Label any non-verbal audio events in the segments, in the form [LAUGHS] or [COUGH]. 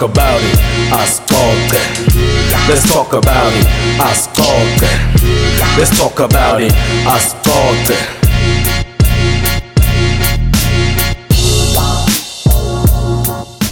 talk about it asixoxe let's talk about it asixoxe let's talk about it asixoxe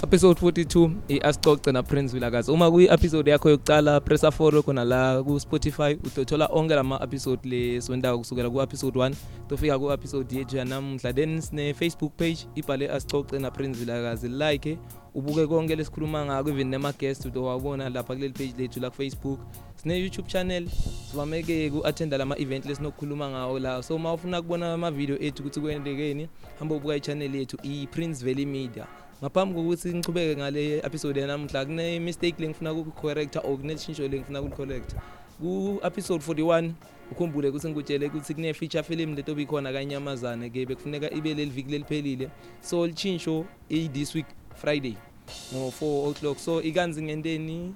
episode 42 i-asixoxe naprince vilakazi. Uma kuyi-episode yakho yokucala pressa follow khona la ku-spotify utothola onke lama-episode le siwendayo kusukela ku-episode 1 tofika ku-episode yethu yanamhla then sine-facebook page ibhale asixoxe naprince vilakazi. Like ubuke konke lesikhuluma ngako even nema-guest utowabona lapha kuleli page lethu la ku-facebook. Sine-youtube channel sivameke ku-athenda lama-event lesinokukhuluma ngawo la. So uma ufuna kubona ama-video ethu ukuthi kwendekeni hamba ubuka i-channel yethu i-prince valley media. Ngaphambi kokuthi ngichubeke ngale episode yanamhla kune mistake lengifuna ukucorrecta or kuneshintsho lengifuna ukulicorrecta ku episode 41 ukhumbule ukuthi ngikutshele ukuthi kune feature film leto bikhona kanyamazane ke bekufuneka ibe leli viki leliphelile. So lichintsho i this week friday. Ngo 4 o'clock. So ikanzi ngendeni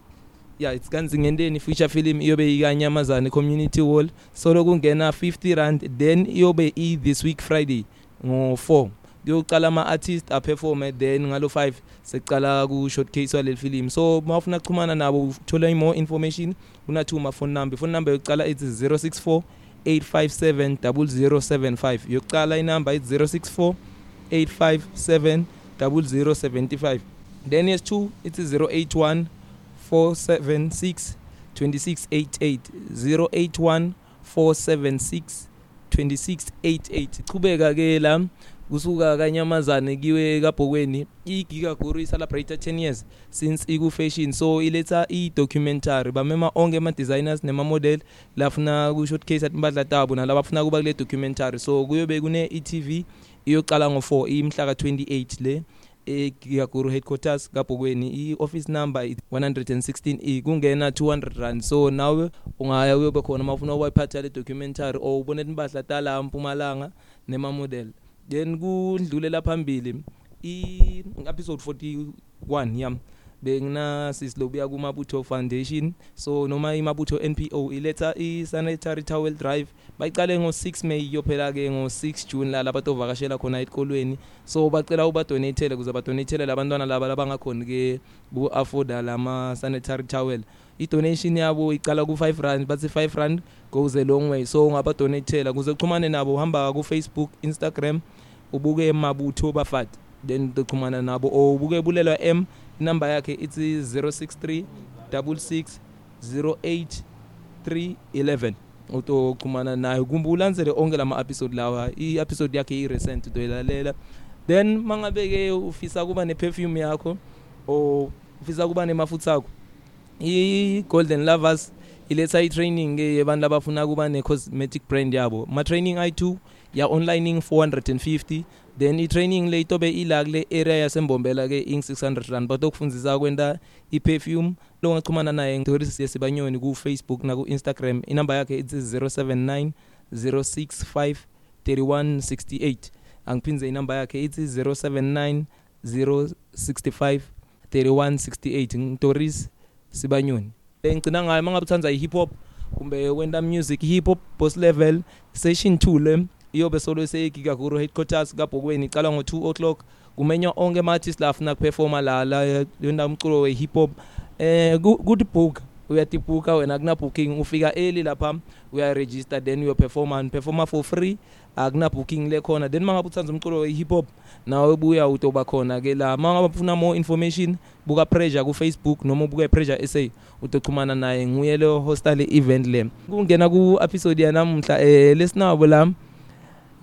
yeah it's kanzi ngendeni feature film iyobe ikanyamazane community hall so lokungena 50 rand then iyobe i this week friday ngo 4 kuyoqala ama-artist aperforme then ngalo 5 secala ku-shortcase waleli film. So uma ufuna kuchumana nabo uthola i-more information kuna-two ma-phone number. Ifone number yokuqala ithi 064 857 0075 yokuqala inamba ithi 064 857 0075 then yes2 ithi 081 476 2688 081 476 2688 ichubeka ke la kusuka kanyamazane kiwe kabhokweni. Igigaguru i-celebrate 10 years since iku-fashion so iletha i-documentary. Bamema onke ama-designers nema-model lafuna ku-shortcase atimpahla tabo nalabafuna kuba kule documentary. So kuyobe kune-e-tv iyocala ngo-4 imhla ka-28 le. Egigaguru headquarters kabhokweni i-office number 116 e kungena 200 rand. So nawe ungaya uyobe khona uma ufuna uwayiphatha le documentary or ubone timpahla tala mpumalanga nema-model. Then kudlulela phambili i episode 41 yam. Bengina sisilobuya kumabutho foundation. So noma imabutho NPO iletha i sanitary towel drive bayiqale ngo6 May yophela ke ngo6 June la labantu ovakashela khona esikolweni so bacela uba donate kuze ba donate labantwana laba labangakhona ke ku afford lama sanitary towel. I-donation yabo iqala ku-5 rand bathi 5 rand goes a long way. So ungaba donatela kuze uchumane nabo uhamba ku-facebook instagram ubuke emabutho bafati. Then uchumana nabo or ubuke bulelwa m inamba yakhe ithi 063 66 08 311 utochumana naye. Kumbe ulandzele onke lama-episode lawa. I-episode yakhe i-recent utoyilalela then mangabe-ke ufisa kuba ne-perfume yakho or ufisa kuba nemafutha akho i-golden lovers iletha i-training ke yabantu labafuna kuba ne-cosmetic brand yabo. Ma-training ayi-2 ya-onlining 450 then i-training le itobe ila kule area yasembombela ke ing 600 rand. Batokufundisa kwenta i-perfume lo ngachumana naye ngitoris yesibanyoni ku-facebook naku-instagram. Inamba yakhe ithi 079 065 3168 angiphinze inamba yakhe ithi 079 065 3168 ngitoris sibanyoni engicina ngayo mangabe uthanza i-hip hop kumbe wenta music hip hop boss level session 2 le. Iyobe solo seyigigaguru headquarters kabhokweni icala ngo-2 o'clock. Kumenywa onke ama-artist la afuna kuperforma la la yona umculo we-hip hop eh good book uyatibhuka wena kuna booking ufika early lapha uyaregister then uyoperforma and performa for free. Akuna booking lekhona then mangabe uthanza umculo we-hip hop nawe buya utoba khona ke la. Mangabe ufuna more information buka pressure ku Facebook noma ubuka pressure SA utochumana naye. Nguye lo hostel event le. Kungena ku episode yanamhla eh lesinabo la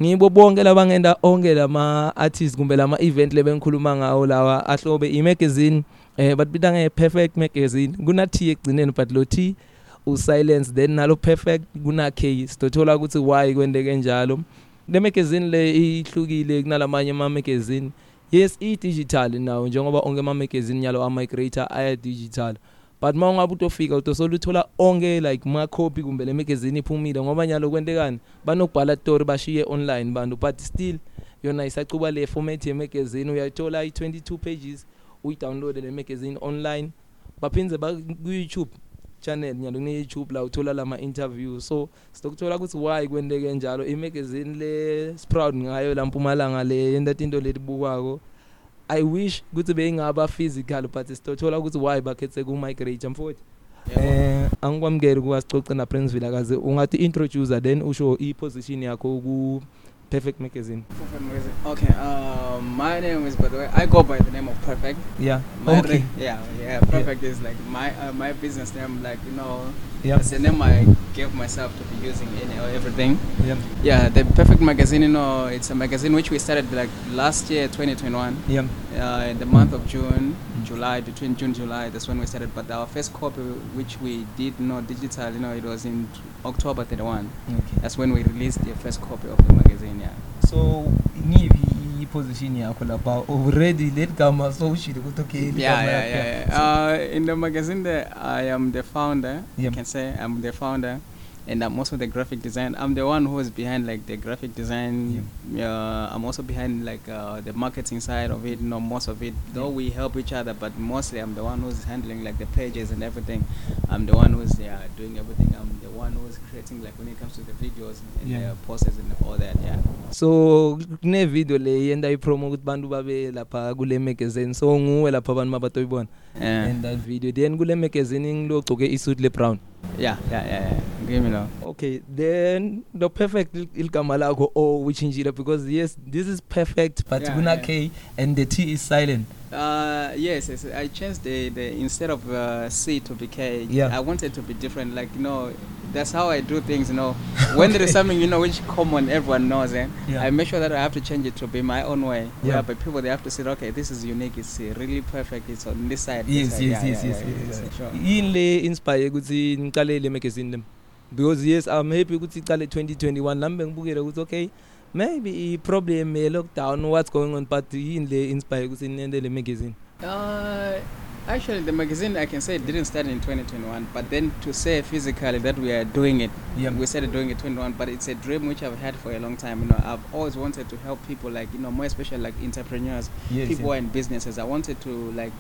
ngibo bonke labangenda onke lama artists kumbe lama event lebengikhuluma ngawo lawa ahlobe i-magazine eh batibita nge-perfect magazine. Kuna-t ekugcineni but lo t usilence then nalo perfect kuna-k sitothola ukuthi why kwenteke njalo. Le magazine le ihlukile kunalamanye ama-magazine. Yes i-digital nawo njengoba onke ama-magazine yalo ama-creator aya-digital. But uma ungabe utofika utosola uthola onke like ma-copy kumbe le magazine iphumile ngoba nyalo kwentekani banokubhala story bashiye online bantu but still yona isacuba le format ye-magazine uyayithola i-22 pages uyidownloade le magazine online. Baphinze ku-youtube channel nyalo kune-youtube la uthola lama-interview so sitokuthola ukuthi why kwenteke njalo? I-magazine le sproud ngayo la mpumalanga le yenta tinto letibukwako i wish ukuthi beyingaba physical but sitothola ukuthi why bakhethe ku migrate mfowethu eh angikwamukeli kuwasicoce na Prince Vilakazi ungathi introducer then usho i position yakho ku Perfect Magazine Perfect Magazine. Okay. Um, my name is, by the way, I go by the name of Perfect. yeah My okay re- yeah, yeah. Perfect is like my uh, my business name. Like you know, yeah it's the name I gave myself to be using in everything. yeah Yeah, the Perfect Magazine. You know, it's a magazine which we started like last year, 2021. yeah Uh, in the month of June, July, between June July, that's when we started. But our first copy, which we did, you know, digital, you know, it was in October 31. okay That's when we released the first copy of the magazine. Yeah. so ngiphi i position yakho lapha already let gama so ushilo ukuthi okay yeah, yeah, yeah, yeah. Uh, in the magazine, there, I am the founder. Yep. You can say I'm the founder, and I'm also the graphic design. I'm the one who is behind like the graphic design. Uh, I'm also behind like uh, the marketing side of it. You know, most of it. Though we help each other, but mostly I'm the one who's handling like the pages and everything. I'm the one who's yeah doing everything. I'm the one who's creating like when it comes to the videos and Yeah. the posters and all that. Yeah. so kune video le yenda ipromo ukuthi bantu babe lapha kule magazine so nguwe lapha abantu mabatoyibona Yeah. in that video then kule magazine ngilogcoke isuit le brown Yeah. Yeah. Yeah. yeah. Give me now. okay then the perfect il- ilgama lakho or uchinjile because yes this is perfect but Yeah, kuna yeah. k and the t is silent Uh, yes, yes. I changed the, the instead of uh, C to be K. Yeah. I wanted to be different. Like you know, that's how I do things. You know, when there is [LAUGHS] something you know which common everyone knows, eh? Yeah. I make sure that I have to change it to be my own way. Yeah. Yeah. But people they have to say, okay, this is unique. It's uh, really perfect. It's on this side. this yes side. yes Yeah, yes yeah, yes yes yeah, sure. yini le inspire ukuthi niqale le magazine lem because yes i'm happy ukuthi iqale 2021 nami bengibukele ukuthi okay maybe i problem ye lockdown what's going on but yini le inspire ukuthi nende le magazine Uh, actually, the magazine I can say it didn't start in 2021, but then to say physically that we are doing it, Yeah. we started doing it 21. But it's a dream which I've had for a long time. You know, I've always wanted to help people, like you know, more especially like entrepreneurs, yes people are in businesses. I wanted to like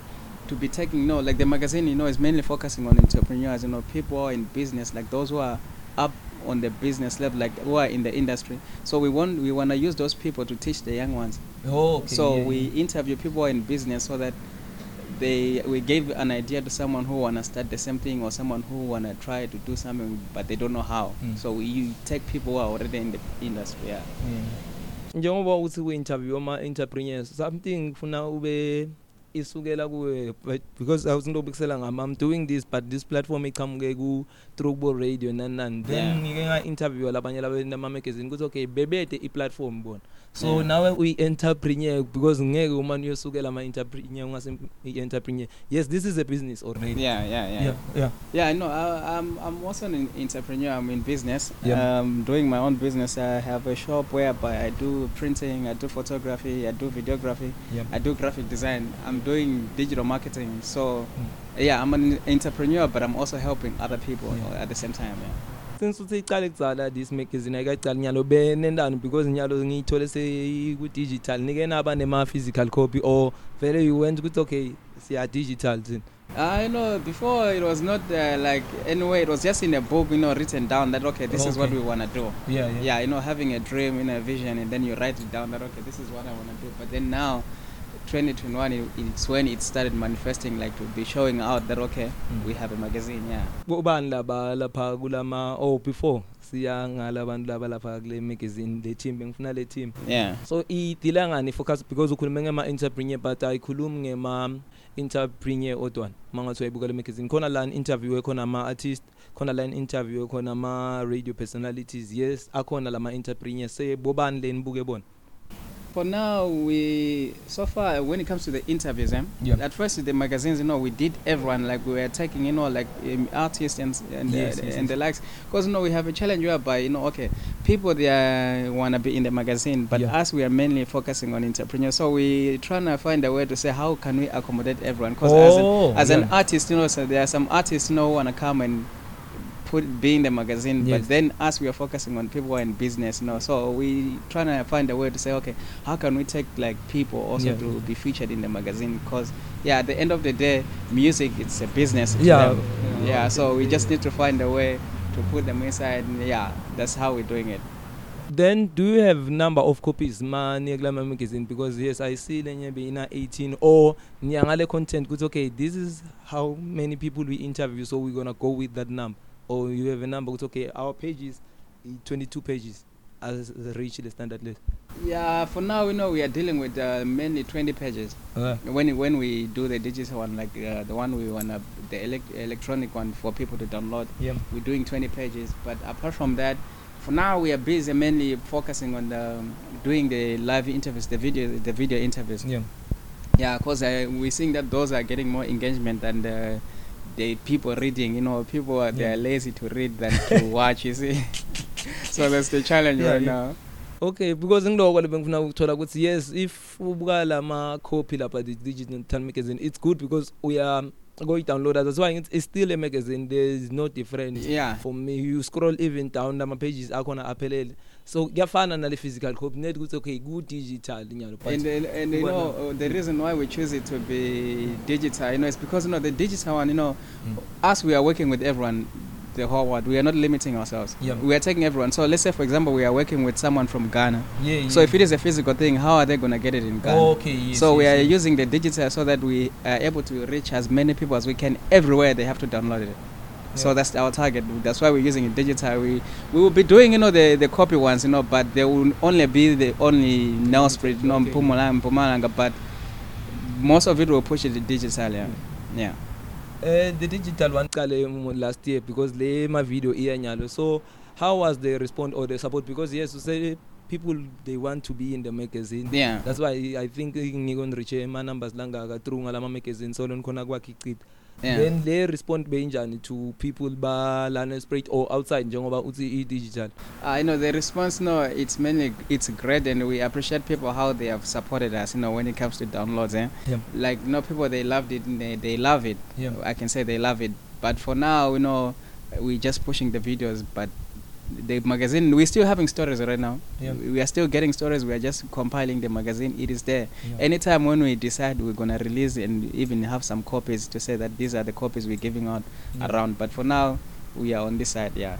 to be taking, you know, like the magazine, you know, is mainly focusing on entrepreneurs. You know, people in business, like those who are up on the business level, like who are in the industry. So we want we want to use those people to teach the young ones. oh okay so yeah, we yeah. interview people in business so that they we gave an idea to someone who wanna start the same thing or someone who wanna try to do something but they don't know how. Mm. So we you take people who are already in the industry. Yeah. njengoba uthi ku-interview ama-entrepreneurs something kufuna ube isukela kuwe because awuzinto obukisela ngami i'm doing this but this platform iqhamuke ku-throughbo radio nani nani then ngike nga-interview labanye labama-magazine ukuthi okay bebede i-platform bona so nawe uyi-entrepreneur because ngeke uma niyosukela ama-entrepreneur ungase i-entrepreneur yes this is a business already Yeah, yeah, yeah. yeah, yeah. Yeah, no, I, I'm I'm also an entrepreneur. I'm in business. Yeah. Um, doing my own business. I have a shop whereby I do printing, I do photography, I do videography, yeah. I do graphic design. I'm doing digital marketing. So, Mm. yeah, I'm an entrepreneur, but I'm also helping other people Yeah. at the same time. Yeah. since uthi iqale kudzala this magazine ayikaqali nyalo benendani because nyalo ngiyithole seyiku-digital nike naba nema-physical copy or vele you went ukuthi okay siya digital thina I know before it was not uh, like anyway, it was just in a book, you know, written down that okay, this is what Okay. we want to do. yeah Yeah, you know, having a dream, you know, a vision, and then you write it down that okay, this is what I want to do. But then now, 2021, it, it's when it started manifesting, like to be showing out that okay, Mm. we have a magazine. Yeah. kubani laba lapha kulama oh before siya ngala abantu laba lapha kule magazine le team bengifuna le team Yeah. so idila ngani focus because ukhuluma ngema-entrepreneur but ayikhulumi ngema-entrepreneur odwana uma ngathi uyayibuka le magazine khona la interview khona ama-artist khona la interview khona ama-radio personalities yes akhona lama-entrepreneur sebobani le nibuke bona For now, we so far when it comes to the interviews, eh, Yeah. at first with the magazines, you know, we did everyone like we were taking, you know, like um, artists and and, Yes, uh, yes, and yes. the likes, because you know we have a challenge whereby you know, okay, people they uh, want to be in the magazine, but Yeah. us we are mainly focusing on entrepreneurs. So we trying to find a way to say how can we accommodate everyone? Because as, Oh, an, as an yeah. artist, you know, so there are some artists you know want to come and put be in the magazine Yes. but then us we are focusing on people who are in business you know so we trying to find a way to say okay how can we take like people also Yeah. to be featured in the magazine because yeah at the end of the day music it's a business to Yeah. them. yeah so we just need to find a way to put them inside and yeah that's how we're doing it then do you have number of copies mani kula ma magazine because yes i see lenye be ina 18 or niya ngale content kuthi okay this is how many people we interview so we're going to go with that number or you have a number kuthi okay our pages i 22 pages as reach the standard list Yeah, for now, you know, we are dealing with uh, mainly 20 pages. uh, When when we do the digital one, like uh, the one we wanna, the elect- electronic one for people to download, yeah we're doing 20 pages. But apart from that, for now we are busy mainly focusing on the, doing the live interviews, the video, the video interviews. yeah Yeah, because uh, we're seeing that those are getting more engagement than the, the people reading. You know, people are they're Yeah. lazy to read than to [LAUGHS] watch. You see, so that's the challenge Yeah, right yeah. now. okay because ngiloko lebengifuna ukuthola ukuthi yes if ubuka lama copy lapha the digital magazine it's good because we are go download that's why it's, it's still a magazine there's no difference Yeah. for me you scroll even down lama pages akhona aphelele so kuyafana nale physical copy net ukuthi okay ku digital nyalo but And, and, and you know uh, the reason why we choose it to be digital, you know, is because you know the digital one, you know, Mm. us we are working with everyone, the whole world. We are not limiting ourselves. Yeah. We are taking everyone. So let's say, for example, we are working with someone from Ghana. yeah, So if it is a physical thing, how are they gonna get it in Ghana? okay yes, so we yes, are yes. using the digital so that we are able to reach as many people as we can everywhere. They have to download it. So Yeah. that's our target. That's why we're using it digital. We we will be doing you know the, the copy ones, you know, but they will only be the only now spread, you know, Okay. Mpumalanga, Mpumalanga, but most of it will push it digital. Yeah, yeah. Uh, the digital one qale mu- last year because le ma video iya nyalo so how was the response or the support? Because yes you say people they want to be in the magazine. Yeah. that's why i think ngikon reach ama numbers langaka through ngala ma magazine so lon khona kwakhe iciphi Yeah. then le respond benjani to people ba lana spread or outside njengoba uthi i digital. Uh, you know the response no it's mainly it's great and we appreciate people how they have supported us you know when it comes to downloads eh? yeah. Like know people they loved it they, they love it. Yeah. I can say they love it. But for now you know we're just pushing the videos but the magazine we're still having stories right now. Yeah. we are still getting stories. We are just compiling the magazine. It is there. Yeah. anytime when we decide we're going to release and even have some copies to say that these are the copies we're giving out Yeah. around but for now we are on this side yeah.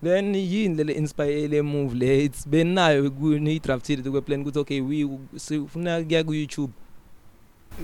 Then yini lele inspire le move le it's benayo kuni drafted kwe plan ukuthi okay we sifuna kuya ku YouTube.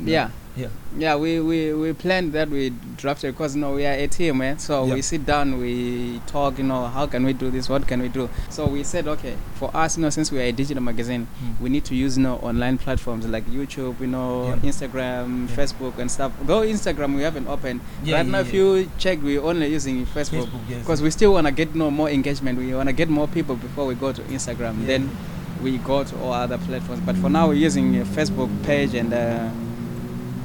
Yeah yeah Yeah, we, we, we planned that we drafted because you know we are a team, eh? So Yeah. we sit down, we talk, you know, how can we do this? What can we do? So we said, okay, for us, you know, since we are a digital magazine, we need to use you know online platforms like YouTube, you know, Yeah. Instagram, Yeah. Facebook, and stuff. Though Instagram we haven't opened. Yeah, right yeah, now, yeah. if you check, we're only using Facebook yes. because we still want to get you know, more engagement. We want to get more people before we go to Instagram. Yeah. Then we go to all other platforms. But for now, we're using a Facebook page and uh,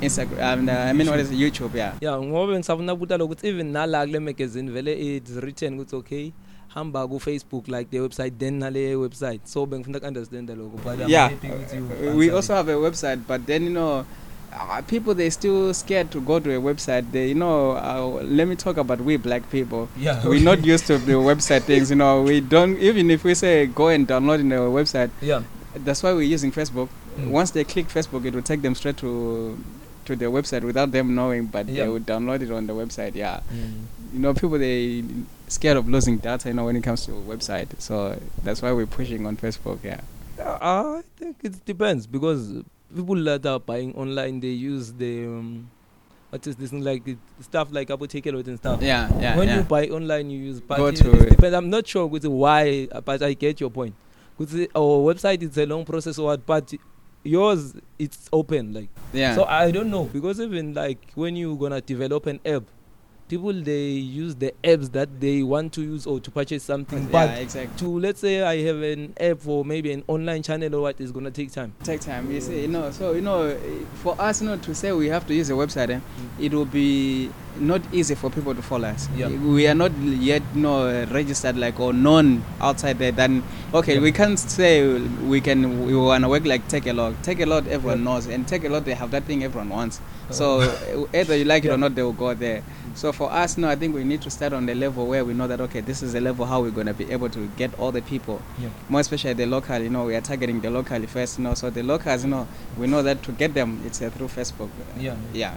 Instagram. And, uh, I mean, what is it? YouTube? Yeah. yeah ngoba ngisafuna ukubuta lokuthi even nala kule magazine vele it's written ukuthi okay hamba ku Facebook like the website then nale website so bengifuna understand lokho but I'm yeah happy ukuthi you uh, we also have a website but then you know uh, people they still scared to go to a website they you know uh, let me talk about we black people yeah we're not used to the [LAUGHS] website things you know we don't even if we say go and download in a website yeah that's why we're using facebook Mm. once they click facebook it will take them straight to to the website without them knowing but Yeah. they would download it on the website yeah mm. you know people they scared of losing data you know when it comes to a website so that's why we're pushing on facebook yeah I think it depends because people that are buying online they use the um, what is this like stuff like Apple Take and stuff. yeah yeah when yeah. you buy online, you use. But Go it, to it depends. I'm not sure with why, uh, but I get your point. With our website, it's a long process or what, but yours it's open like. yeah So I don't know because even like when you gonna develop an app, people they use the apps that they want to use or to purchase something. yeah But exactly to let's say I have an app for maybe an online channel or what is gonna take time. take time you see you know so you know for us you know to say we have to use a website eh, it will be not easy for people to follow us Yeah. we are not yet you know registered like or known outside there then okay Yeah. we can't say we can we want to work like take a lot take a lot everyone Yeah. knows and take a lot they have that thing everyone wants so eh, [LAUGHS] either you like it Yeah. or not they will go there so for us no i think we need to start on the level where we know that okay this is the level how we're going to be able to get all the people Yeah. more especially the local you know we are targeting the locally first you know so the locals you know we know that to get them it's uh, through facebook Yeah. yeah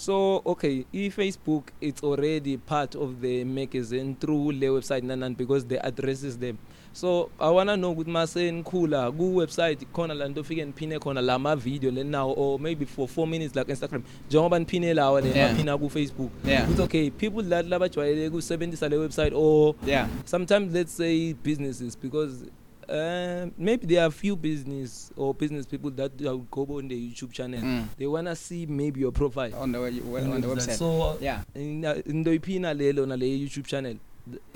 so okay i-facebook it's already part of the magazine through le website nanan because the addresses them so i wanna know ukuthi mase nikhula ku-website khona la nto fike niphine khona la ma-video lenawo or maybe for four minutes like instagram njengoba niphine lawa le maphina ku-facebook Yeah. ukuthi okay people that labajwayele kusebenzisa le website or Yeah. sometimes let's say businesses because uh, maybe there are few business or business people that go on the YouTube channel. Mm. They wanna see maybe your profile On the we- well, on the website. So yeah. into iphina lelo na le YouTube channel.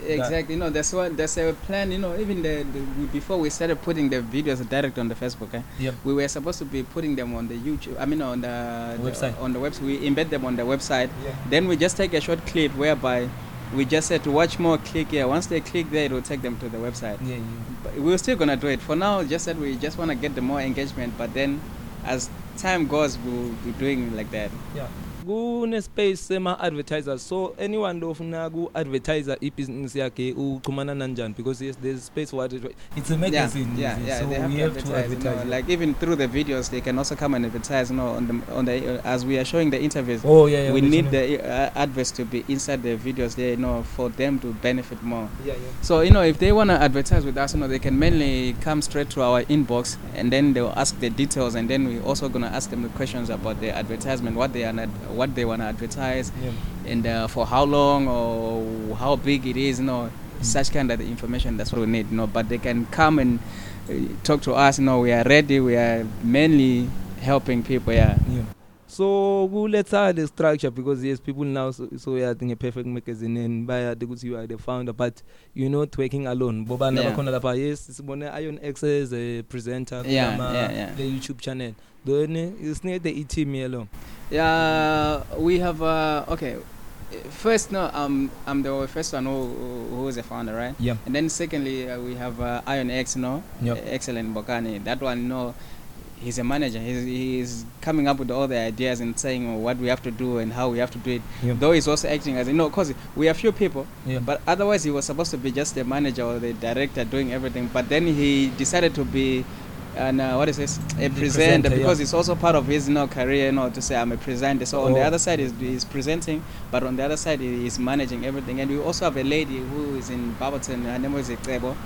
Exactly. Know, that's what there's a plan. You know, even the, the we, before we started putting the videos direct on the Facebook, eh, Yep. we were supposed to be putting them on the YouTube. I mean, on the, the- Website. on the website, we embed them on the website. Yeah. Then we just take a short clip whereby we just said to watch more, click here. Once they click there, it will take them to the website. Yeah, yeah. But we're still gonna do it. For now, just said we just want to get the more engagement. But then, as time goes, we'll be doing like that. Yeah. Kune-space sema-advertisers so anyone lofuna ku-advertisa ibhizinisi yakhe uchumana nanjani because yes there's space for advertise. it's a magazine Yeah, it? yeah, so they have we to have to advertise. you know, advertise like even through the videos, they can also come and advertise. You know, on the on the uh, as we are showing the interviews. oh yeah, yeah we need the uh, adverts to be inside the videos there, you know, for them to benefit more. yeah, yeah. So you know, if they want to advertise with us, you know, they can mainly come straight to our inbox, and then they'll ask the details, and then we also gonna ask them the questions about the advertisement, what they are, not, what they want to advertise, yeah. and uh, for how long or how big it is, you know, such kind of information. That's what we need, you know. But they can come and uh, talk to us. You know, we are ready. We are mainly helping people. Yeah. Yeah. So kuletha the structure because yes people now so, so yeah a perfect magazine and baya ukuthi you are the founder but you're not working alone bobana Yeah. bakhona lapha yes sibone Iron X as a presenter Yeah, kulama- yeah, yeah. the YouTube channel then is need the team yellow Yeah, we have. Uh, okay, first, no, um, I'm the first one who, who is a founder, right? yeah And then secondly, uh, we have uh, Iron X, no, Yep. excellent Bokani. That one, no, he's a manager. He's, he's coming up with all the ideas and saying what we have to do and how we have to do it. Yep. Though he's also acting as you know, cause we are few people, yeah but otherwise he was supposed to be just the manager or the director doing everything. But then he decided to be. And uh, what is this? A presenter, presenter, yeah. because it's also part of his you know, career, you know, to say I'm a presenter. So on the Oh. other side is he's presenting, but on the other side he is managing everything. And we also have a lady who is in Barberton. Her name is Ikebo.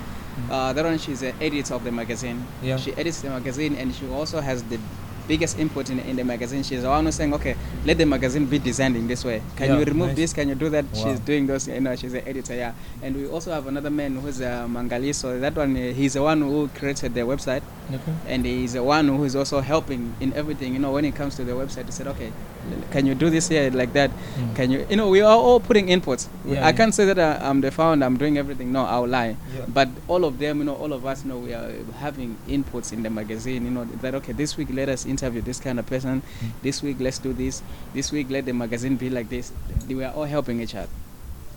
Uh, that one she's the editor of the magazine. Yeah. She edits the magazine, and she also has the biggest input in, in the magazine. She's the one who's saying, okay, let the magazine be designed in this way. Can Yeah, you remove nice. this? Can you do that? Wow. She's doing those. You know, she's the editor. Yeah. And we also have another man who's uh, Mangali. So that one, uh, he's the one who created the website okay and he's the one who is also helping in everything. You know, when it comes to the website, he said, "Okay, can you do this here like that? Mm. Can you?" You know, we are all putting inputs. Yeah, I yeah. can't say that I, I'm the founder. I'm doing everything. No, I'll lie. yeah But all of them, you know, all of us, you know, we are having inputs in the magazine. You know, that okay, this week let us interview this kind of person. Mm. This week let's do this. This week let the magazine be like this. We are all helping each other.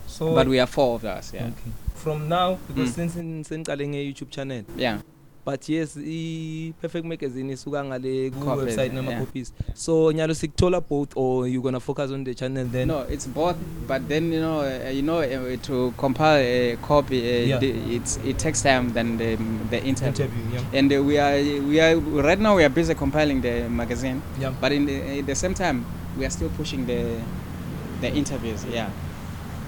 so But we are four of us. Yeah. okay from now because Mm. since in- seniqale nge-youtube channel Yeah. But yes i-perfect magazine isuka ngale ku-website yeah. nama-copies so nyalo sikuthola both or you gonna focus on the channel then no, it's both. But then you know, uh, you know, uh, to compile a copy, uh, Yeah. the- it's it takes time than the the interview. interview yeah And uh, we are we are right now we are busy compiling the magazine, yeah but in the, at the same time we are still pushing the the interviews. Yeah.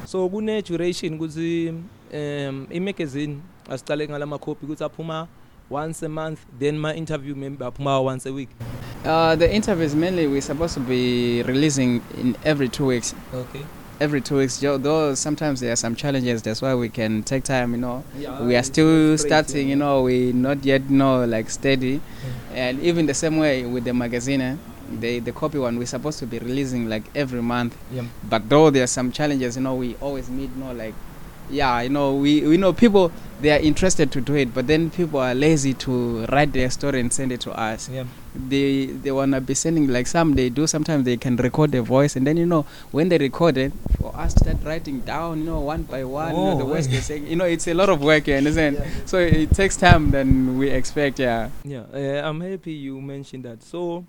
so kune duration ukuthi um i-magazine asiqale ngalama copy ukuthi aphuma once a month then ma interview maybe aphuma once a week Uh, the interviews mainly we're supposed to be releasing in every two weeks. okay Every two weeks, though sometimes there are some challenges. That's why we can take time. You know, yeah, we are still starting. You know, we not yet know like steady. And even the same way with the magazine, eh, the the copy one, we're supposed to be releasing like every month. yeah But though there are some challenges, you know, we always meet. You know, like yeah, you know, we we know people they are interested to do it, but then people are lazy to write their story and send it to us. yeah They they wanna be sending like some they do. Sometimes they can record their voice, and then you know when they record it, for us to start writing down, you know, one by one, you know, the Oh, words okay. they [LAUGHS] saying. You know, it's a lot of work. You understand? So it takes time than we expect. Yeah. yeah uh, i'm happy you mentioned that so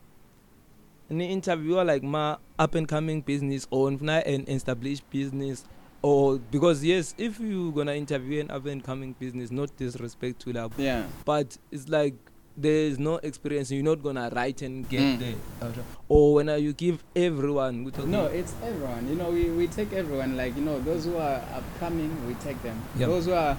an interviewer like ma up and coming business or not an established business or because yes if you gonna interview an up and coming business not disrespect to that Yeah. but it's like there's no experience you're not gonna write and get Mm. there or when uh, you give everyone No, it's everyone. You know, we, we take everyone. Like you know, those who are upcoming, we take them. Yep. Those who are,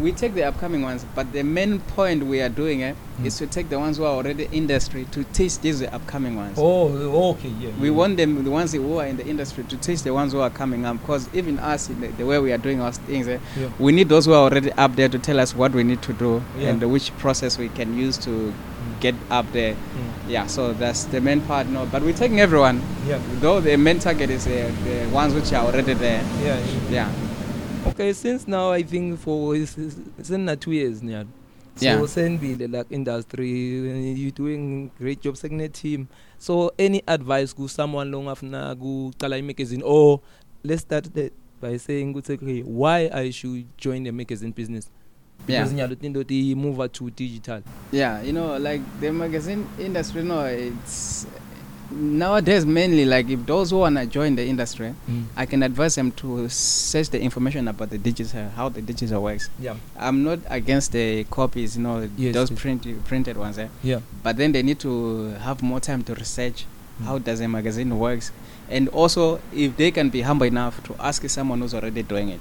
we take the upcoming ones. But the main point we are doing it Mm. is to take the ones who are already industry to teach these the upcoming ones. oh okay yeah We yeah. want them, the ones who are in the industry, to teach the ones who are coming up. Because even us, in the, the way we are doing our things, eh, yeah. we need those who are already up there to tell us what we need to do Yeah. and which process we can use to get up there. Mm. Yeah, so that's the main part. No, but we're taking everyone. yeah Though the main target is uh, the ones which are already there. yeah yeah Yeah. Okay since now i think for sena 2 years nyalo. So Yeah. senibile like industry you doing great job sekune team. So any advice ku someone longafuna kuqala imagazine? Or let's start that by saying ukuthi okay why i should join the magazine business? Yeah. because nyalo tinto ti move to digital? Yeah, you know, like the magazine industry, no, it's nowadays mainly like if those who wanna join the industry, mm. I can advise them to search the information about the digital, how the digital works. yeah I'm not against the copies, you know, Yes, those yes. print, printed ones, eh? yeah but then they need to have more time to research Mm. how does a magazine works, and also if they can be humble enough to ask someone who's already doing it.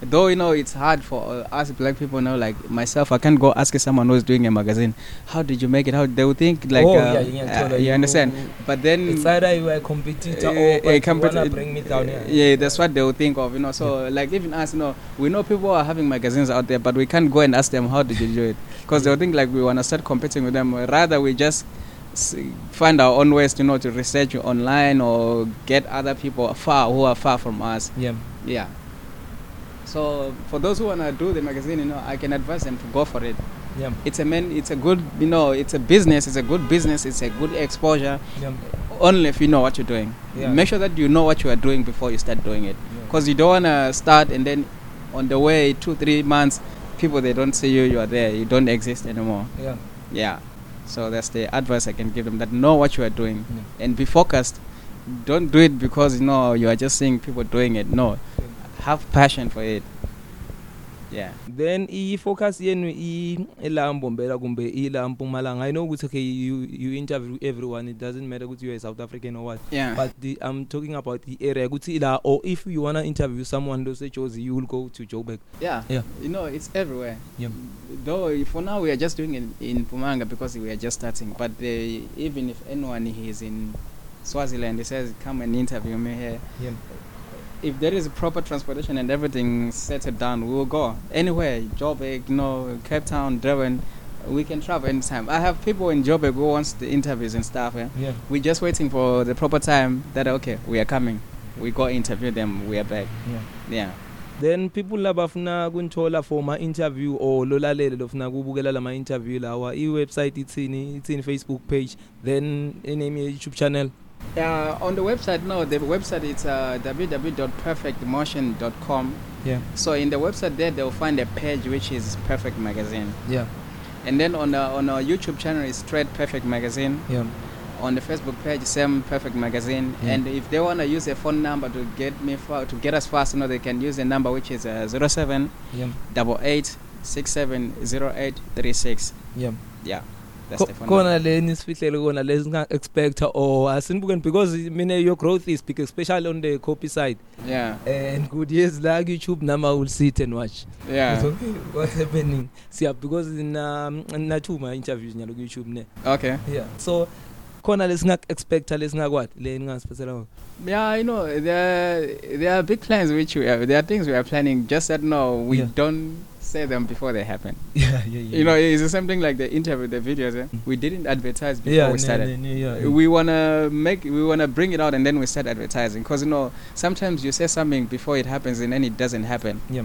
Though you know it's hard for uh, us black people now, like myself, I can't go ask someone who's doing a magazine. How did you make it? How they would think like oh, uh, yeah, yeah, uh, totally. you understand. But then it's either you are a competitor uh, or a but you competi- wanna bring me down here yeah, that's what they would think of, you know. So like even us, you know, we know people are having magazines out there, but we can't go and ask them how did you do it, because they would think like we want to start competing with them. Rather, we just find our own ways, you know, to research online or get other people far who are far from us. yeah Yeah. So for those who wanna do the magazine, you know, I can advise them to go for it. yeah It's a man, it's a good, you know, it's a business. It's a good business. It's a good exposure. yeah Only if you know what you're doing. Yeah. Make sure that you know what you are doing before you start doing it. Because you don't wanna start and then on the way two three months, people they don't see you. You are there. You don't exist anymore. yeah Yeah. So that's the advice I can give them. That know what you are doing yeah and be focused. Don't do it because you know you are just seeing people doing it. No, have passion for it. Yeah. then i-focus yenu i- ila mbombela kumbe ila mpumalanga i know ukuthi okay you, you interview everyone it doesn't matter ukuthi you're a south african or what Yeah. but the, i'm talking about the area ukuthi ila or if you wanna interview someone losejozi you will go to joburg yeah. Yeah. You know, it's everywhere. Yeah. Though for now we are just doing it in Pumanga because we are just starting. But uh, even if anyone is in Swaziland, he says, "Come and interview me here." yeah If there is proper transportation and everything settled down, we will go anywhere. Joburg, you know, Cape Town, Durban. We can travel anytime. I have people in Joburg who wants the interviews and stuff. Yeah? yeah We're just waiting for the proper time that okay, we are coming. We go interview them. We are back. yeah Yeah. then people labafuna kunithola for ma interview or lolalele lofuna kubukela lama interview lawa i-website ithini ithini facebook page then ename ye-youtube channel Uh, on the website, no, the website is uh, www.perfectmotion.com. yeah So in the website there, they'll find a page which is Perfect Magazine, yeah and then on the, on our YouTube channel is Straight Perfect Magazine. yeah On the Facebook page, same Perfect Magazine. Yeah. And if they wanna use a phone number to get me fa- to get us fast, you know, they can use the number which is uh, 07 yeah double eight six seven zero eight three six. yeah Yeah, khona le nisifihlele kona lesinga expect or asinibukeni because mina your growth is big especially on the copy side Yeah, and good years like youtube nama will sit and watch yeah. It's okay, what's happening siya because na na two ma interviews nyalo ku youtube ne Okay. yeah so khona lesinga expect lesingakwati le ningasiphathela ngakho Yeah, I know there there are big plans which we are, there are things we are planning. Just that no, we Yeah. don't say them before they happen. [LAUGHS] yeah yeah yeah You know, it's the same thing like the interview, the videos. Eh? We didn't advertise before yeah we started. ne, ne, yeah, We wanna make, we wanna bring it out, and then we start advertising. Cause you know, sometimes you say something before it happens, and then it doesn't happen. yeah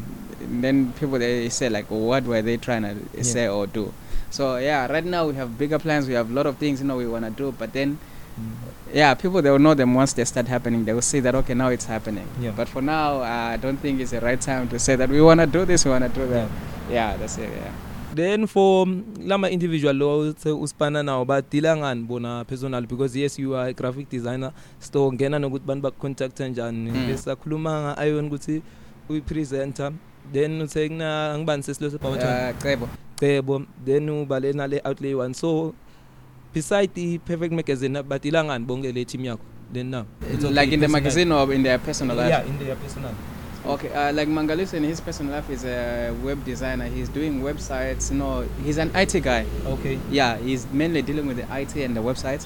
And then people they say like, what were they trying to Yeah. say or do? So yeah, right now we have bigger plans. We have a lot of things you know we wanna do, but then. Yeah, people they will know them once they start happening. They will see that okay, now it's happening. Yeah. But for now, I don't think it's the right time to say that we wanna do this, we wanna do that. Yeah, that's it. Yeah. then for mm, lama individual lo uthe usipana nawo badila ngani bona personal because yes you are a graphic designer so ngena nokuthi bantu bakucontact njani Mm. bese sakhuluma nga iron ukuthi uyi-presenter then uthe kuna ngibani sesilo sebawutha Uh, Cebo. cebo then ubale nale outlay one so beside the perfect magazine but ilangani bonke le team yakho then now it's okay, like in the personal. magazine or in their personal life? yeah in their personal Okay, uh, like Mangaliso in his personal life is a web designer. He's doing websites. You know, he's an IT guy. okay Yeah, he's mainly dealing with the IT and the websites.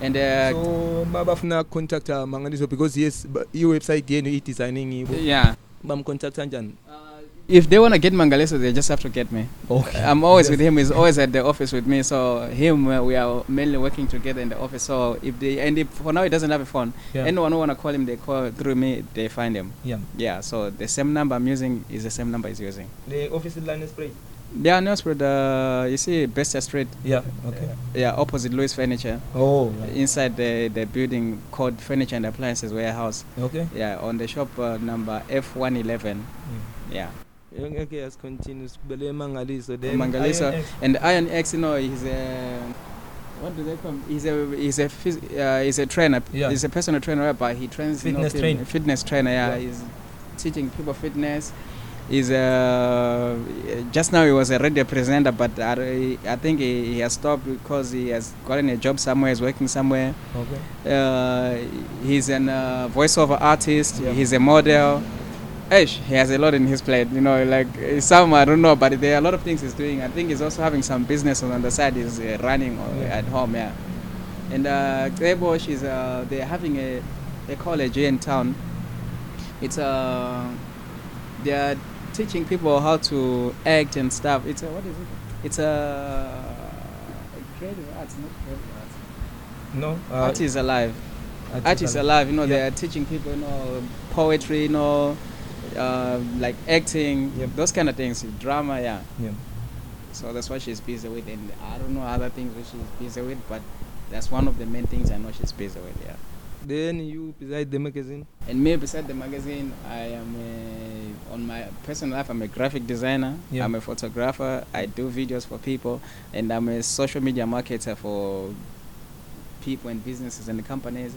And uh, so mabafuna contacta mangaliso because yes ba- i-website yenu i-designing yibo yeah, bamcontacta njani if they want to get Mangaliso, they just have to get me. okay I'm always with him. He's always at the office with me. So him, uh, we are mainly working together in the office. So if they and if for now he doesn't have a phone, yeah. anyone who wanna call him, they call through me. They find him. yeah Yeah. So the same number I'm using is the same number he's using. the office line spray Yeah, no, spread. Uh, you see, Bester Street. yeah okay Yeah, opposite Louis Furniture. oh Inside the the building called Furniture and Appliances Warehouse. okay Yeah, on the shop uh, number F111. Yeah. Okay as continues bele mangaliso then Mangaliso. And Iron X, you know, he's a what do they call him? He's a he's a uh, he's a trainer. Yeah. He's a personal trainer, but he trains you know, Fitness trainer. Fitness trainer. Yeah, Yeah. he's teaching people fitness. He's uh, just now he was a radio presenter, but I, I think he, he has stopped because he has gotten a job somewhere. He's working somewhere. okay Uh, he's an uh, voiceover artist. Yeah. He's a model. Ish, he has a lot in his plate. You know, like uh, some I don't know, but there are a lot of things he's doing. I think he's also having some business on the side. He's uh, running or Yeah. at home, yeah. And uh, Grebo, she's uh, they're having a, a college here in town. It's uh, they're teaching people how to act and stuff. It's a what is it? It's a creative arts, not creative arts. no uh, Art is alive. art Art is alive. You know, Yeah. they are teaching people, you know, poetry, you know, uh, like acting, Yep. those kind of things, drama, yeah. yeah So that's what she's busy with, and I don't know other things which she's busy with, but that's one of the main things I know she's busy with, yeah. then you beside the magazine And me, beside the magazine, I am a, on my personal life. I'm a graphic designer. Yeah. I'm a photographer. I do videos for people, and I'm a social media marketer for people and businesses and companies.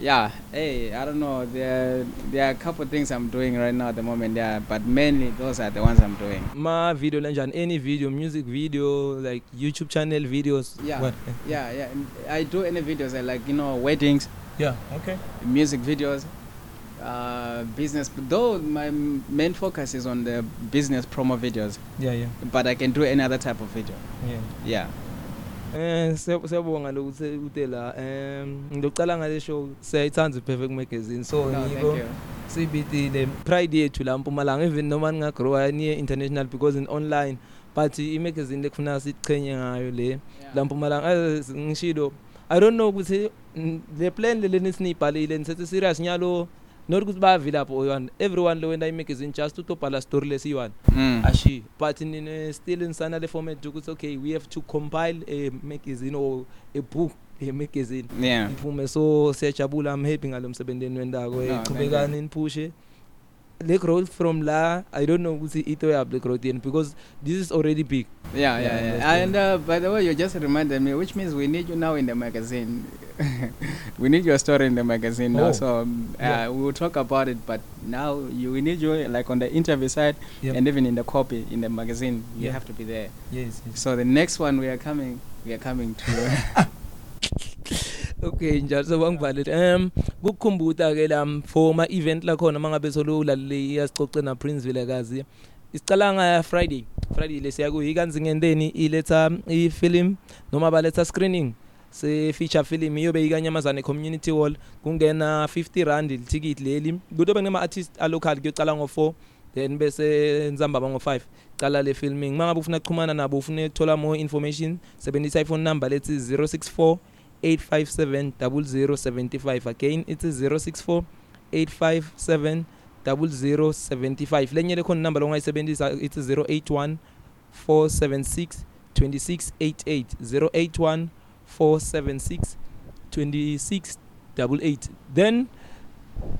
Yeah, hey, I don't know. There, there are a couple of things I'm doing right now at the moment. Yeah, but mainly those are the ones I'm doing. ma video lanjani any video music video like youtube channel videos Yeah. what Yeah, yeah. I do any videos uh, like you know weddings, yeah okay music videos, uh, business. Though my main focus is on the business promo videos, yeah yeah but I can do any other type of video. yeah Yeah. Eh siya- siyabonga lokuthi ute la em ngizocala ngale show siyayithanda i-perfect magazine. So ngiko you. sibitile pride yethu la mpumalanga even noma ningagrowa niye international because in online but i-magazine lekufuna sichenye ngayo le la mpumalanga. Ngishilo i don't know ukuthi le plan leli nisinibhalile nisethi serious nyalo not ukuthi bayavilapha oyi-one everyone lo wenda i-magazine just utobhala story lesiyi-one Mm. ashi but nine still insana le format ukuthi okay we have to compile a magazine or a book a magazine Yeah. iphume so siyajabula i'm happy ngalo msebenzi enwendako No, thank iqhubekani niphushe le growth from la i don't know ukuthi ito yabo le growth yenu because this is already big Yeah, Yeah, yeah, yeah. understand. And uh, by the way, you just reminded me, which means we need you now in the magazine. [LAUGHS] we need your story in the magazine now. Oh, So um, yeah. uh, we will talk about it. But now you, we need you like on the interview side Yep. and even in the copy in the magazine. You Yeah. have to be there. yes, yes. So the next one we are coming, we are coming to. [LAUGHS] [LAUGHS] okay njalo sebangivalile um kukukhumbuta ke la for ma event la khona mangabe solulalile iyasicoce na Princeville kazi isicala nga Friday Friday lesiya ku ikanzingenteni iletha i-film noma baletha screening. Se feature film iyobe ikanyamazane community hall. Kungena 50 rand ticket leli. Kutobe nema artist a local kuyocala ngo4 then bese nzamba ngo 5 cala le filming. Mangabe ufuna kuxhumana nabo ufuna ukuthola more information sebenzisa iphone number lethi 064 857 0075 again it's 064 857 0075 lenye le khona number longayisebenzisa it's 081 476 2688 081 476 2688 then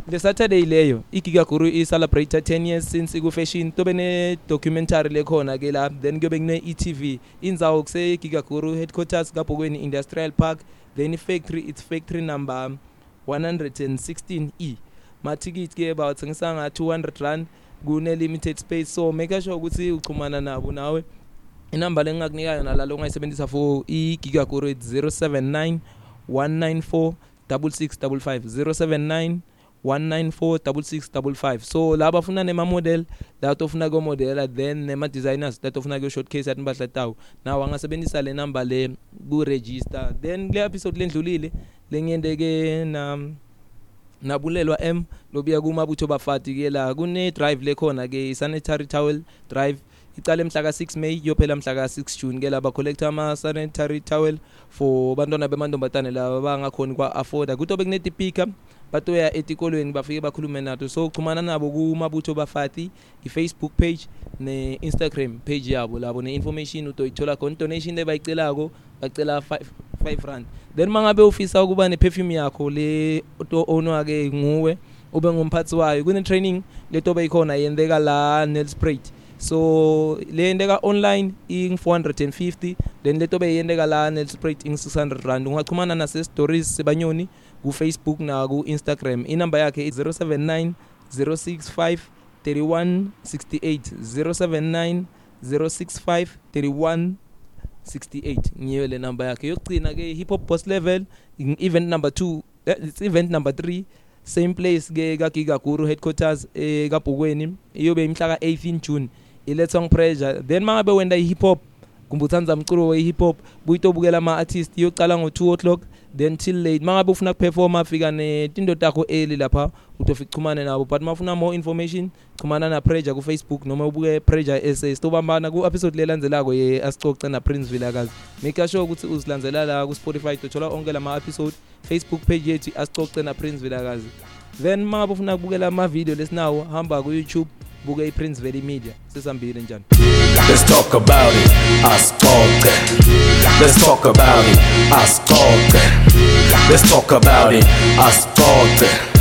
le saturday leyo igiga guru i celebrate 10 years since iku fashion tobe ne documentary lekhona ke la then kuyobe kune ETV indzawo kuse giga guru headquarters kabhokweni industrial park then factory it's factory number 116e ma-ticket ke about sengisanga 200 rand kune-limited space so make sure ukuthi uchumana nabo nawe. Inamba lengingakunika yona lalo ongayisebenzisa for i-gigaguru 079 194 6655 079 1946655 so la bafuna nema-model la tofuna komodela then nema-designers la tofuna kuyo-shortcase yathi impahla tawo nawo angasebenzisa le number le ku-register. Then kule episode lendlulile lengiyendeke na nabulelwa M lobuya kumabutho bafati ke la kune drive lekhona ke sanitary towel drive icala mhla ka6 May yophela mhla ka6 June ke laba collect ama sanitary towel for bantwana bemantombazane laba bangakhoni kwa afforda kutobe kuneti pika batoya etikolweni bafike bakhulume nato. So xhumana nabo kumabutho bafati i-facebook page ne-instagram page yabo labo ne-information utoyithola khona. Idonation le bayicelako bacela 5 rand. Then mangabe ufisa ukuba neperfume yakho le ownwa-ke nguwe ube ngumphathi wayo kune-training letobe ikhona yenzeka la nelsprat so le yenteka online ing-450 then letobe yenteka la nelsprat ing-600 rand. Ungaxhumana nasestories sebanyoni 0 ku-facebook naku instagram inamba yakhe 079 065 3168 079 065 31 68 ngiyo le number yakhe. Yokugcina ke hip hop boss level event number 2 eh, it's event number 3 same place ke ka Giga Guru headquarters eh kaBhukweni. Iyobe imhla ka 18 June. I let's on pressure. Then mangabe wenda i hip hop kumbuthanza umculo we hip hop buyitobukela ama artist iyocala ngo 2 o'clock then till late. Mangabe ufuna kuperforma fika netinto takho early lapha utofika chumane nabo. But mafuna more information chumana na Pressure ku Facebook noma ubuke Pressure SA sitobambana ku episode lelandzelako ye Ascoce na Prince Vilakazi. Make sure ukuthi uzilandzela la ku Spotify uthola onke lama episode Facebook page yethu Ascoce na Prince Vilakazi. Then mangabe ufuna ukubukela ama video lesinawo hamba ku YouTube buke iPrince Valley Media. Sesambile njani? Let's talk about it. Ascoce. Let's talk about it. Ascoce. Let's talk about it. Ascoce.